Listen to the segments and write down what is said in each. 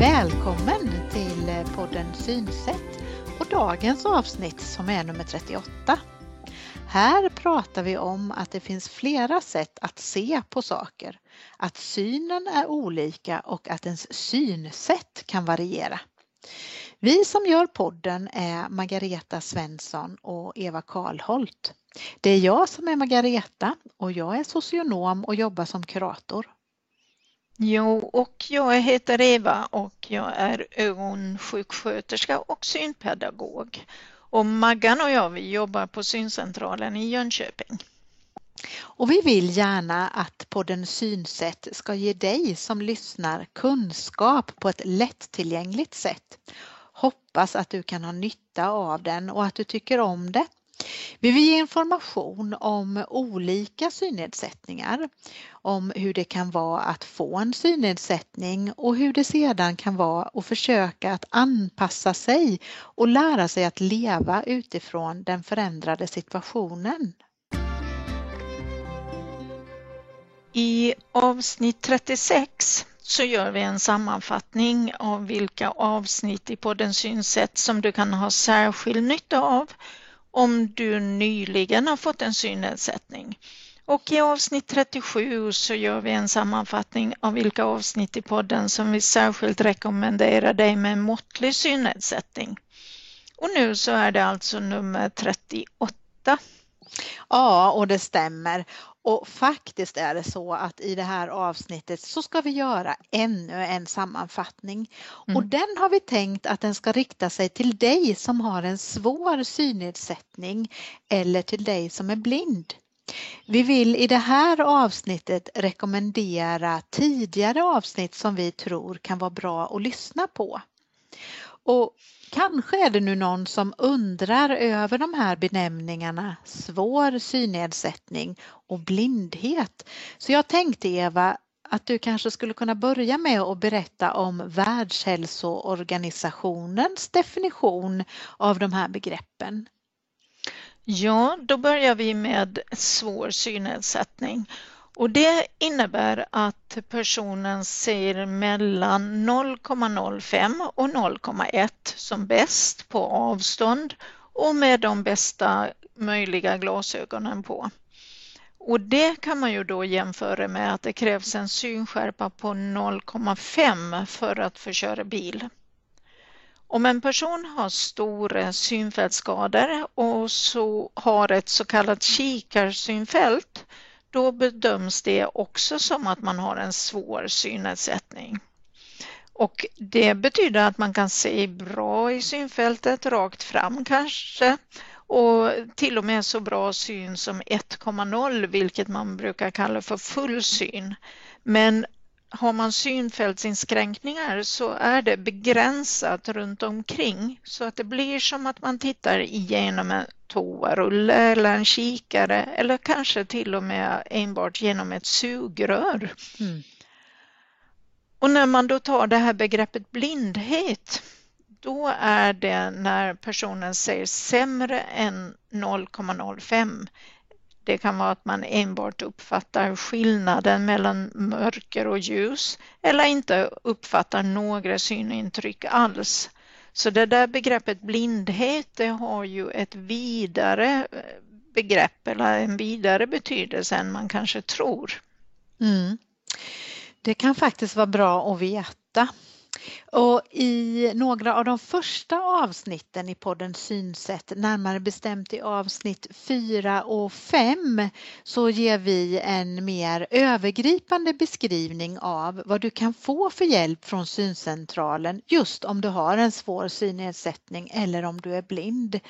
Välkommen till podden Synsätt och dagens avsnitt som är nummer 38. Här pratar vi om att det finns flera sätt att se på saker, att synen är olika och att ens synsätt kan variera. Vi som gör podden är Margareta Svensson och Eva Karlholt. Det är jag som är Margareta och jag är socionom och jobbar som kurator. Jo, och jag heter Eva och jag är ögonsjuksköterska och synpedagog. Och Maggan och jag vi jobbar på syncentralen i Jönköping. Och vi vill gärna att podden Synsätt ska ge dig som lyssnar kunskap på ett lättillgängligt sätt. Hoppas att du kan ha nytta av den och att du tycker om det vi vill ge information om olika synnedsättningar, om hur det kan vara att få en synnedsättning och hur det sedan kan vara att försöka att anpassa sig och lära sig att leva utifrån den förändrade situationen. I avsnitt 36 så gör vi en sammanfattning av vilka avsnitt i podden Synsätt som du kan ha särskild nytta av om du nyligen har fått en synnedsättning. Och i avsnitt 37 så gör vi en sammanfattning av vilka avsnitt i podden som vi särskilt rekommenderar dig med måttlig synnedsättning. Och nu så är det alltså nummer 38. Ja, och det stämmer. Och faktiskt är det så att i det här avsnittet så ska vi göra ännu en sammanfattning. Mm. Och den har vi tänkt att den ska rikta sig till dig som har en svår synnedsättning eller till dig som är blind. Vi vill i det här avsnittet rekommendera tidigare avsnitt som vi tror kan vara bra att lyssna på. Och Kanske är det nu någon som undrar över de här benämningarna svår synnedsättning och blindhet. Så jag tänkte Eva att du kanske skulle kunna börja med att berätta om Världshälsoorganisationens definition av de här begreppen. Ja, då börjar vi med svår synnedsättning. Och det innebär att personen ser mellan 0,05 och 0,1 som bäst på avstånd och med de bästa möjliga glasögonen på. Och det kan man ju då jämföra med att det krävs en synskärpa på 0,5 för att få köra bil. Om en person har stora synfältsskador och så har ett så kallat kikarsynfält då bedöms det också som att man har en svår synnedsättning. Och det betyder att man kan se bra i synfältet rakt fram kanske och till och med så bra syn som 1,0 vilket man brukar kalla för full syn. Men har man synfältsinskränkningar så är det begränsat runt omkring så att det blir som att man tittar igenom en toarulle eller en kikare eller kanske till och med enbart genom ett sugrör. Mm. Och när man då tar det här begreppet blindhet då är det när personen ser sämre än 0,05 det kan vara att man enbart uppfattar skillnaden mellan mörker och ljus eller inte uppfattar några synintryck alls. Så det där begreppet blindhet det har ju ett vidare eh, begrepp eller en vidare betydelse än man kanske tror. Mm. Det kan faktiskt vara bra att veta. Och I några av de första avsnitten i podden Synsätt, närmare bestämt i avsnitt 4 och 5, så ger vi en mer övergripande beskrivning av vad du kan få för hjälp från syncentralen just om du har en svår synnedsättning eller om du är blind.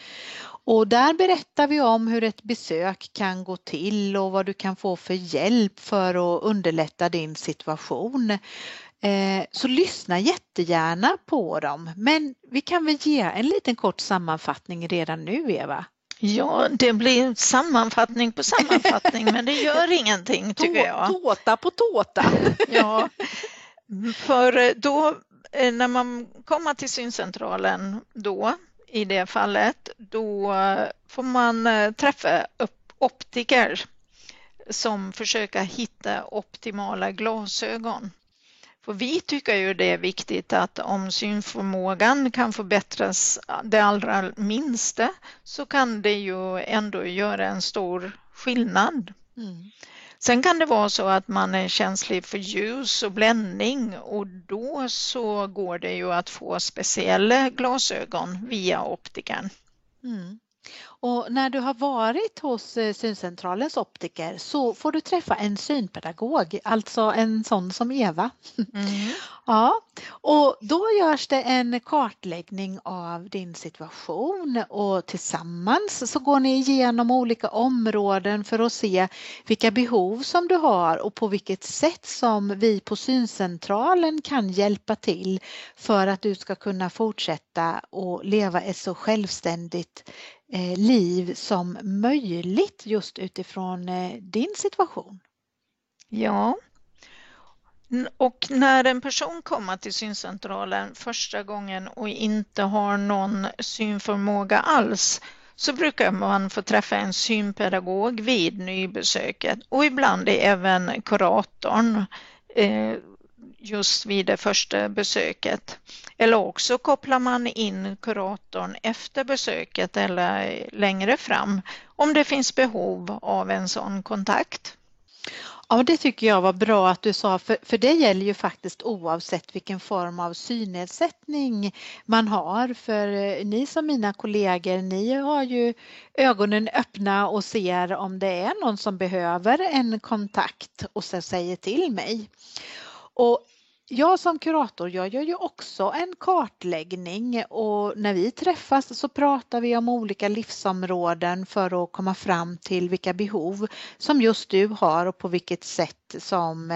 Och där berättar vi om hur ett besök kan gå till och vad du kan få för hjälp för att underlätta din situation. Eh, så lyssna jättegärna på dem. Men vi kan väl ge en liten kort sammanfattning redan nu, Eva? Ja, det blir sammanfattning på sammanfattning, men det gör ingenting tycker jag. Tåta på tåta. Ja, för då eh, när man kommer till syncentralen då i det fallet, då får man eh, träffa optiker som försöker hitta optimala glasögon. För vi tycker ju det är viktigt att om synförmågan kan förbättras det allra minsta så kan det ju ändå göra en stor skillnad. Mm. Sen kan det vara så att man är känslig för ljus och bländning och då så går det ju att få speciella glasögon via optikern. Mm. Och när du har varit hos eh, syncentralens optiker så får du träffa en synpedagog, alltså en sån som Eva. Mm. ja, och då görs det en kartläggning av din situation och tillsammans så går ni igenom olika områden för att se vilka behov som du har och på vilket sätt som vi på syncentralen kan hjälpa till för att du ska kunna fortsätta och leva ett så självständigt Eh, liv som möjligt just utifrån eh, din situation. Ja, och när en person kommer till syncentralen första gången och inte har någon synförmåga alls så brukar man få träffa en synpedagog vid nybesöket och ibland även kuratorn eh, just vid det första besöket. Eller också kopplar man in kuratorn efter besöket eller längre fram om det finns behov av en sån kontakt. Ja, det tycker jag var bra att du sa, för, för det gäller ju faktiskt oavsett vilken form av synnedsättning man har. För eh, ni som mina kollegor, ni har ju ögonen öppna och ser om det är någon som behöver en kontakt och sen säger till mig. Och jag som kurator jag gör ju också en kartläggning och när vi träffas så pratar vi om olika livsområden för att komma fram till vilka behov som just du har och på vilket sätt som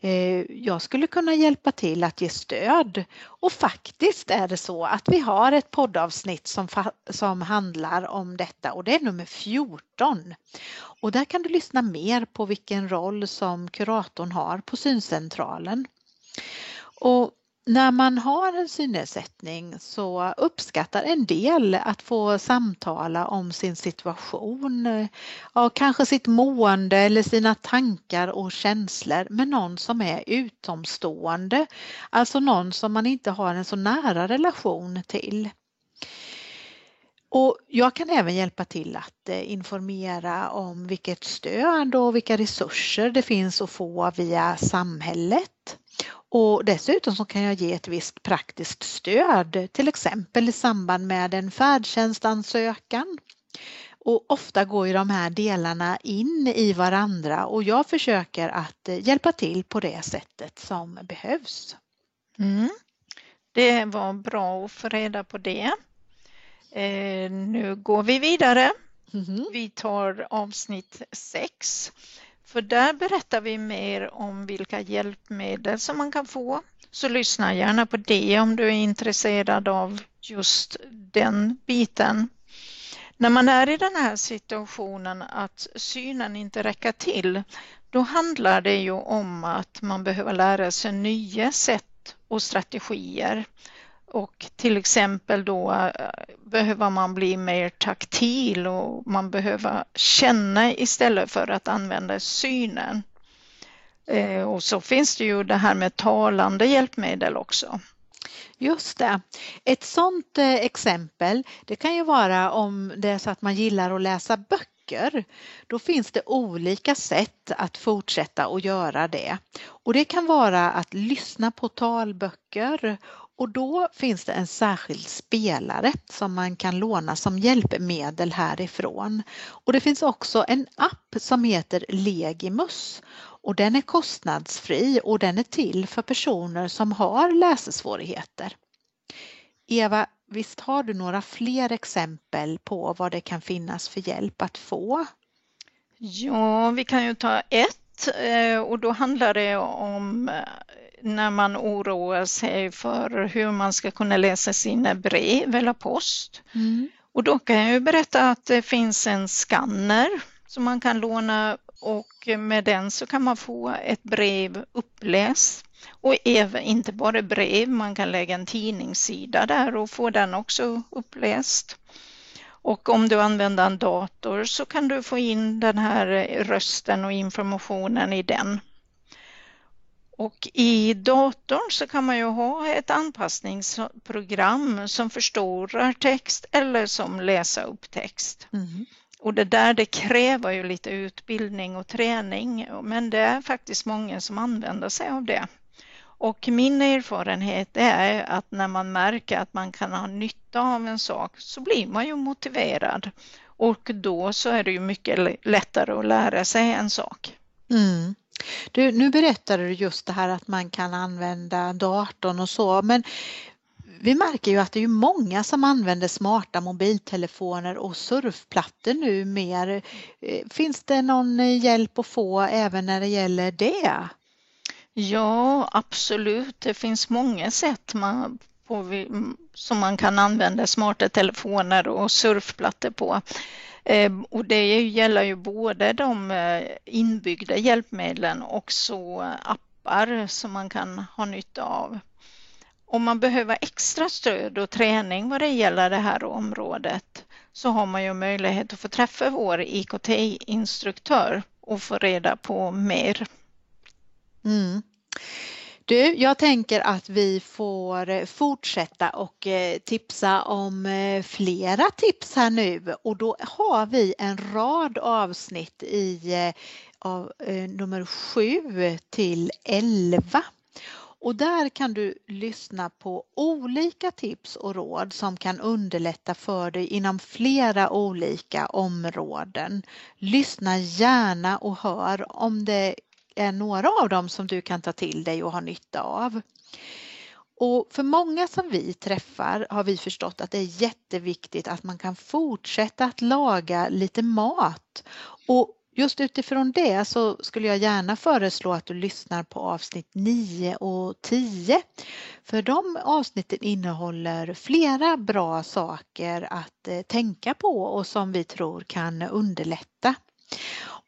eh, jag skulle kunna hjälpa till att ge stöd. Och faktiskt är det så att vi har ett poddavsnitt som, som handlar om detta och det är nummer 14. Och där kan du lyssna mer på vilken roll som kuratorn har på syncentralen. Och när man har en synnedsättning så uppskattar en del att få samtala om sin situation, ja, kanske sitt mående eller sina tankar och känslor med någon som är utomstående, alltså någon som man inte har en så nära relation till. Och jag kan även hjälpa till att eh, informera om vilket stöd och vilka resurser det finns att få via samhället. Och dessutom så kan jag ge ett visst praktiskt stöd, till exempel i samband med en färdtjänstansökan. Och ofta går ju de här delarna in i varandra och jag försöker att hjälpa till på det sättet som behövs. Mm. Det var bra att få reda på det. Eh, nu går vi vidare. Mm. Vi tar avsnitt 6. För där berättar vi mer om vilka hjälpmedel som man kan få. Så lyssna gärna på det om du är intresserad av just den biten. När man är i den här situationen att synen inte räcker till, då handlar det ju om att man behöver lära sig nya sätt och strategier och till exempel då eh, behöver man bli mer taktil och man behöver känna istället för att använda synen. Eh, och så finns det ju det här med talande hjälpmedel också. Just det. Ett sådant eh, exempel det kan ju vara om det är så att man gillar att läsa böcker. Då finns det olika sätt att fortsätta att göra det. Och det kan vara att lyssna på talböcker och då finns det en särskild spelare som man kan låna som hjälpmedel härifrån. Och det finns också en app som heter Legimus och den är kostnadsfri och den är till för personer som har läsesvårigheter. Eva, visst har du några fler exempel på vad det kan finnas för hjälp att få? Ja, vi kan ju ta ett eh, och då handlar det om eh, när man oroar sig för hur man ska kunna läsa sina brev eller post. Mm. Och då kan jag ju berätta att det finns en skanner som man kan låna och med den så kan man få ett brev uppläst. Och även, inte bara brev, man kan lägga en tidningssida där och få den också uppläst. Och om du använder en dator så kan du få in den här rösten och informationen i den Och i datorn så kan man ju ha ett anpassningsprogram som förstorar text eller som läser upp text. Mm. Och det där det kräver ju lite utbildning och träning men det är faktiskt många som använder sig av det. Och min erfarenhet är att när man märker att man kan ha nytta av en sak så blir man ju motiverad och då så är det ju mycket lättare att lära sig en sak. Mm. Du, nu berättade du just det här att man kan använda datorn och så men vi märker ju att det är många som använder smarta mobiltelefoner och surfplattor nu mer. Eh, finns det någon eh, hjälp att få även när det gäller det? Ja, absolut. Det finns många sätt man, på, mm, som man kan använda smarta telefoner och surfplattor på. Ehm, och det gäller ju både de eh, inbyggda hjälpmedlen och så eh, appar som man kan ha nytta av. Om man behöver extra stöd och träning vad det gäller det här området så har man ju möjlighet att få träffa vår IKT-instruktör och få reda på mer. Mm. Du, jag tänker att vi får eh, fortsätta och eh, tipsa om eh, flera tips här nu och då har vi en rad avsnitt i av nummer 7 till 11. Och där kan du lyssna på olika tips och råd som kan underlätta för dig inom flera olika områden. Lyssna gärna och hör om det är några av dem som du kan ta till dig och ha nytta av. Och för många som vi träffar har vi förstått att det är jätteviktigt att man kan fortsätta att laga lite mat. Och just utifrån det så skulle jag gärna föreslå att du lyssnar på avsnitt 9 och 10. För de avsnitten innehåller flera bra saker att eh, tänka på och som vi tror kan underlätta.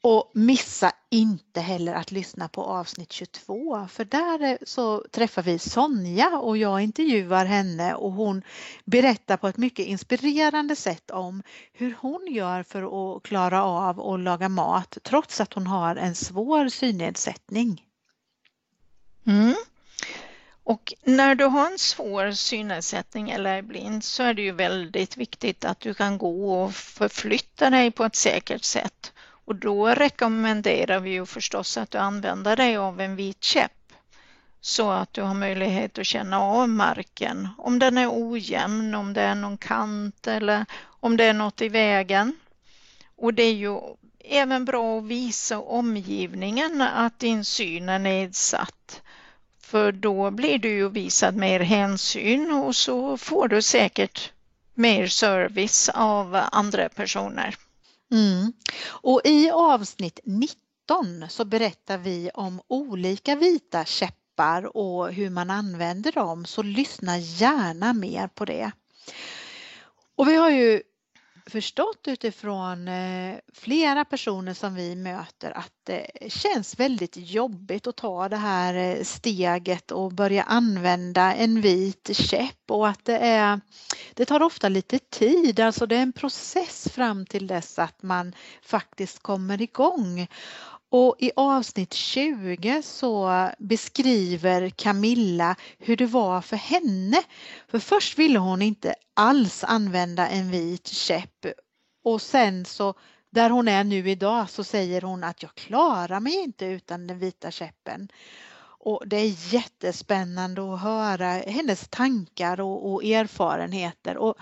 Och missa inte heller att lyssna på avsnitt 22 för där så träffar vi Sonja och jag intervjuar henne och hon berättar på ett mycket inspirerande sätt om hur hon gör för att klara av att laga mat trots att hon har en svår synnedsättning. Mm. Och när du har en svår synnedsättning eller är blind så är det ju väldigt viktigt att du kan gå och förflytta dig på ett säkert sätt. Och då rekommenderar vi ju förstås att du använder dig av en vit käpp så att du har möjlighet att känna av marken, om den är ojämn, om det är någon kant eller om det är något i vägen. Och det är ju även bra att visa omgivningen att din syn är nedsatt. För då blir du ju visad mer hänsyn och så får du säkert mer service av andra personer. Mm. Och i avsnitt 19 så berättar vi om olika vita käppar och hur man använder dem så lyssna gärna mer på det. Och vi har ju förstått utifrån eh, flera personer som vi möter att det känns väldigt jobbigt att ta det här eh, steget och börja använda en vit käpp och att det är det tar ofta lite tid, alltså det är en process fram till dess att man faktiskt kommer igång. Och i avsnitt 20 så beskriver Camilla hur det var för henne. För först ville hon inte alls använda en vit käpp och sen så där hon är nu idag så säger hon att jag klarar mig inte utan den vita käppen. Och det är jättespännande att höra hennes tankar och, och erfarenheter. Och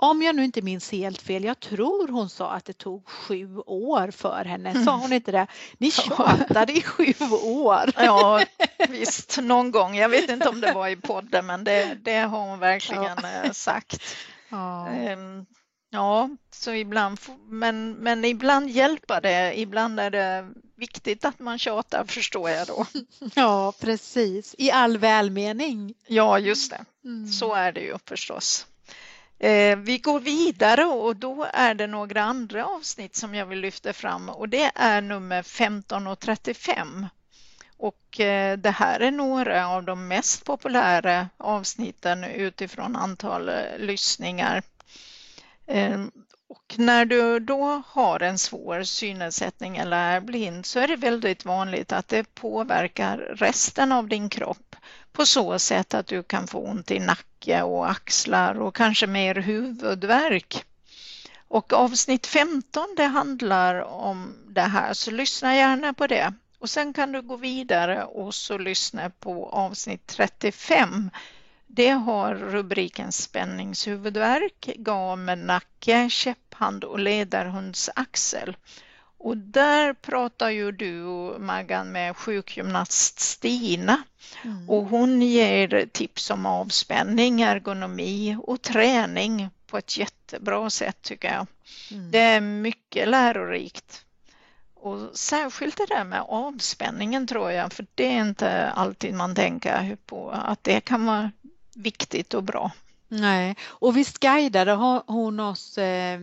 om jag nu inte minns helt fel, jag tror hon sa att det tog sju år för henne. Sa hon inte det? Ni tjatade i sju år. Ja, visst, någon gång. Jag vet inte om det var i podden, men det, det har hon verkligen ja. Eh, sagt. Ja. Um, Ja, så ibland, men, men ibland hjälper det, ibland är det viktigt att man tjatar förstår jag då. Ja, precis, i all välmening. Ja, just det, mm. så är det ju förstås. Eh, vi går vidare och då är det några andra avsnitt som jag vill lyfta fram och det är nummer 15 och 35. Och eh, det här är några av de mest populära avsnitten utifrån antal eh, lyssningar. Ehm, och när du då har en svår synnedsättning eller är blind så är det väldigt vanligt att det påverkar resten av din kropp på så sätt att du kan få ont i nacken nacke och axlar och kanske mer huvudvärk. Och avsnitt 15 det handlar om det här så lyssna gärna på det. Och sen kan du gå vidare och så lyssna på avsnitt 35 det har rubriken spänningshuvudvärk, gam nacke, käpphand och ledarhundsaxel. Och där pratar ju du, Maggan, med sjukgymnast Stina mm. och hon ger tips om avspänning, ergonomi och träning på ett jättebra sätt tycker jag. Mm. Det är mycket lärorikt. Och särskilt det där med avspänningen tror jag, för det är inte alltid man tänker på att det kan vara viktigt och bra. Nej, och visst guidade hon oss eh,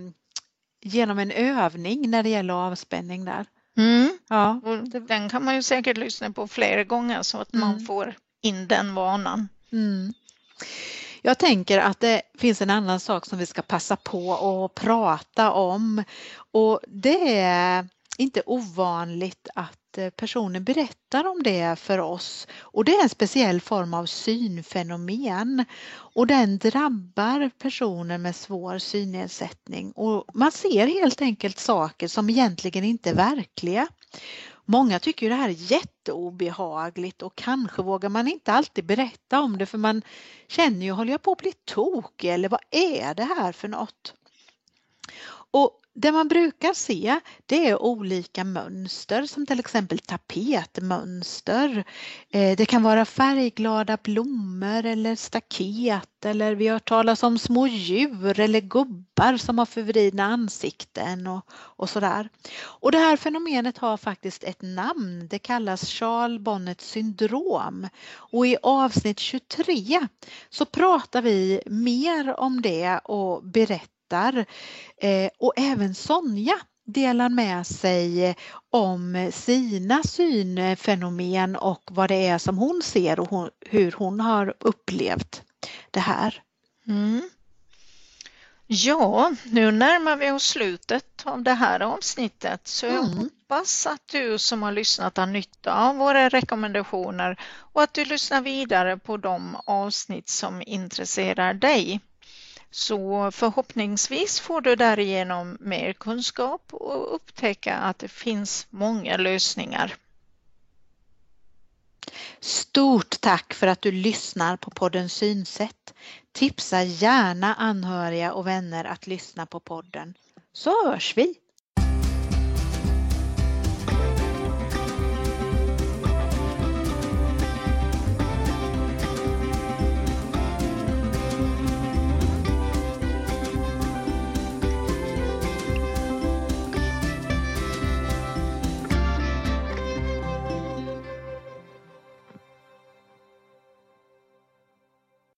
genom en övning när det gäller avspänning där. Mm. Ja. den kan man ju säkert lyssna på flera gånger så att mm. man får in den vanan. Mm. Jag tänker att det finns en annan sak som vi ska passa på att prata om och det är inte ovanligt att Eh, personen berättar om det för oss. Och det är en speciell form av synfenomen. Och den drabbar personer med svår synnedsättning. Och man ser helt enkelt saker som egentligen inte är verkliga. Många tycker det här är jätteobehagligt. Och kanske vågar man inte alltid berätta om det. För man känner ju, håller jag på att bli tokig eller vad är det här för något? Och det man brukar se det är olika mönster som till exempel tapetmönster. Eh, det kan vara färgglada blommor eller staket eller vi har hört talas om små djur eller gubbar som har förvridna ansikten och, och sådär. Och det här fenomenet har faktiskt ett namn. Det kallas Charles Bonnet syndrom och i avsnitt 23 så pratar vi mer om det och berättar berättar eh, och även Sonja delar med sig om sina synfenomen och vad det är som hon ser och hur hon har upplevt det här. Mm. Ja, nu närmar vi oss slutet av det här avsnittet så jag mm. hoppas att du som har lyssnat har nytta av våra rekommendationer och att du lyssnar vidare på de avsnitt som intresserar dig. Så förhoppningsvis får du därigenom mer kunskap och upptäcka att det finns många lösningar. Stort tack för att du lyssnar på podden Synsätt. Tipsa gärna anhöriga och vänner att lyssna på podden så hörs vi!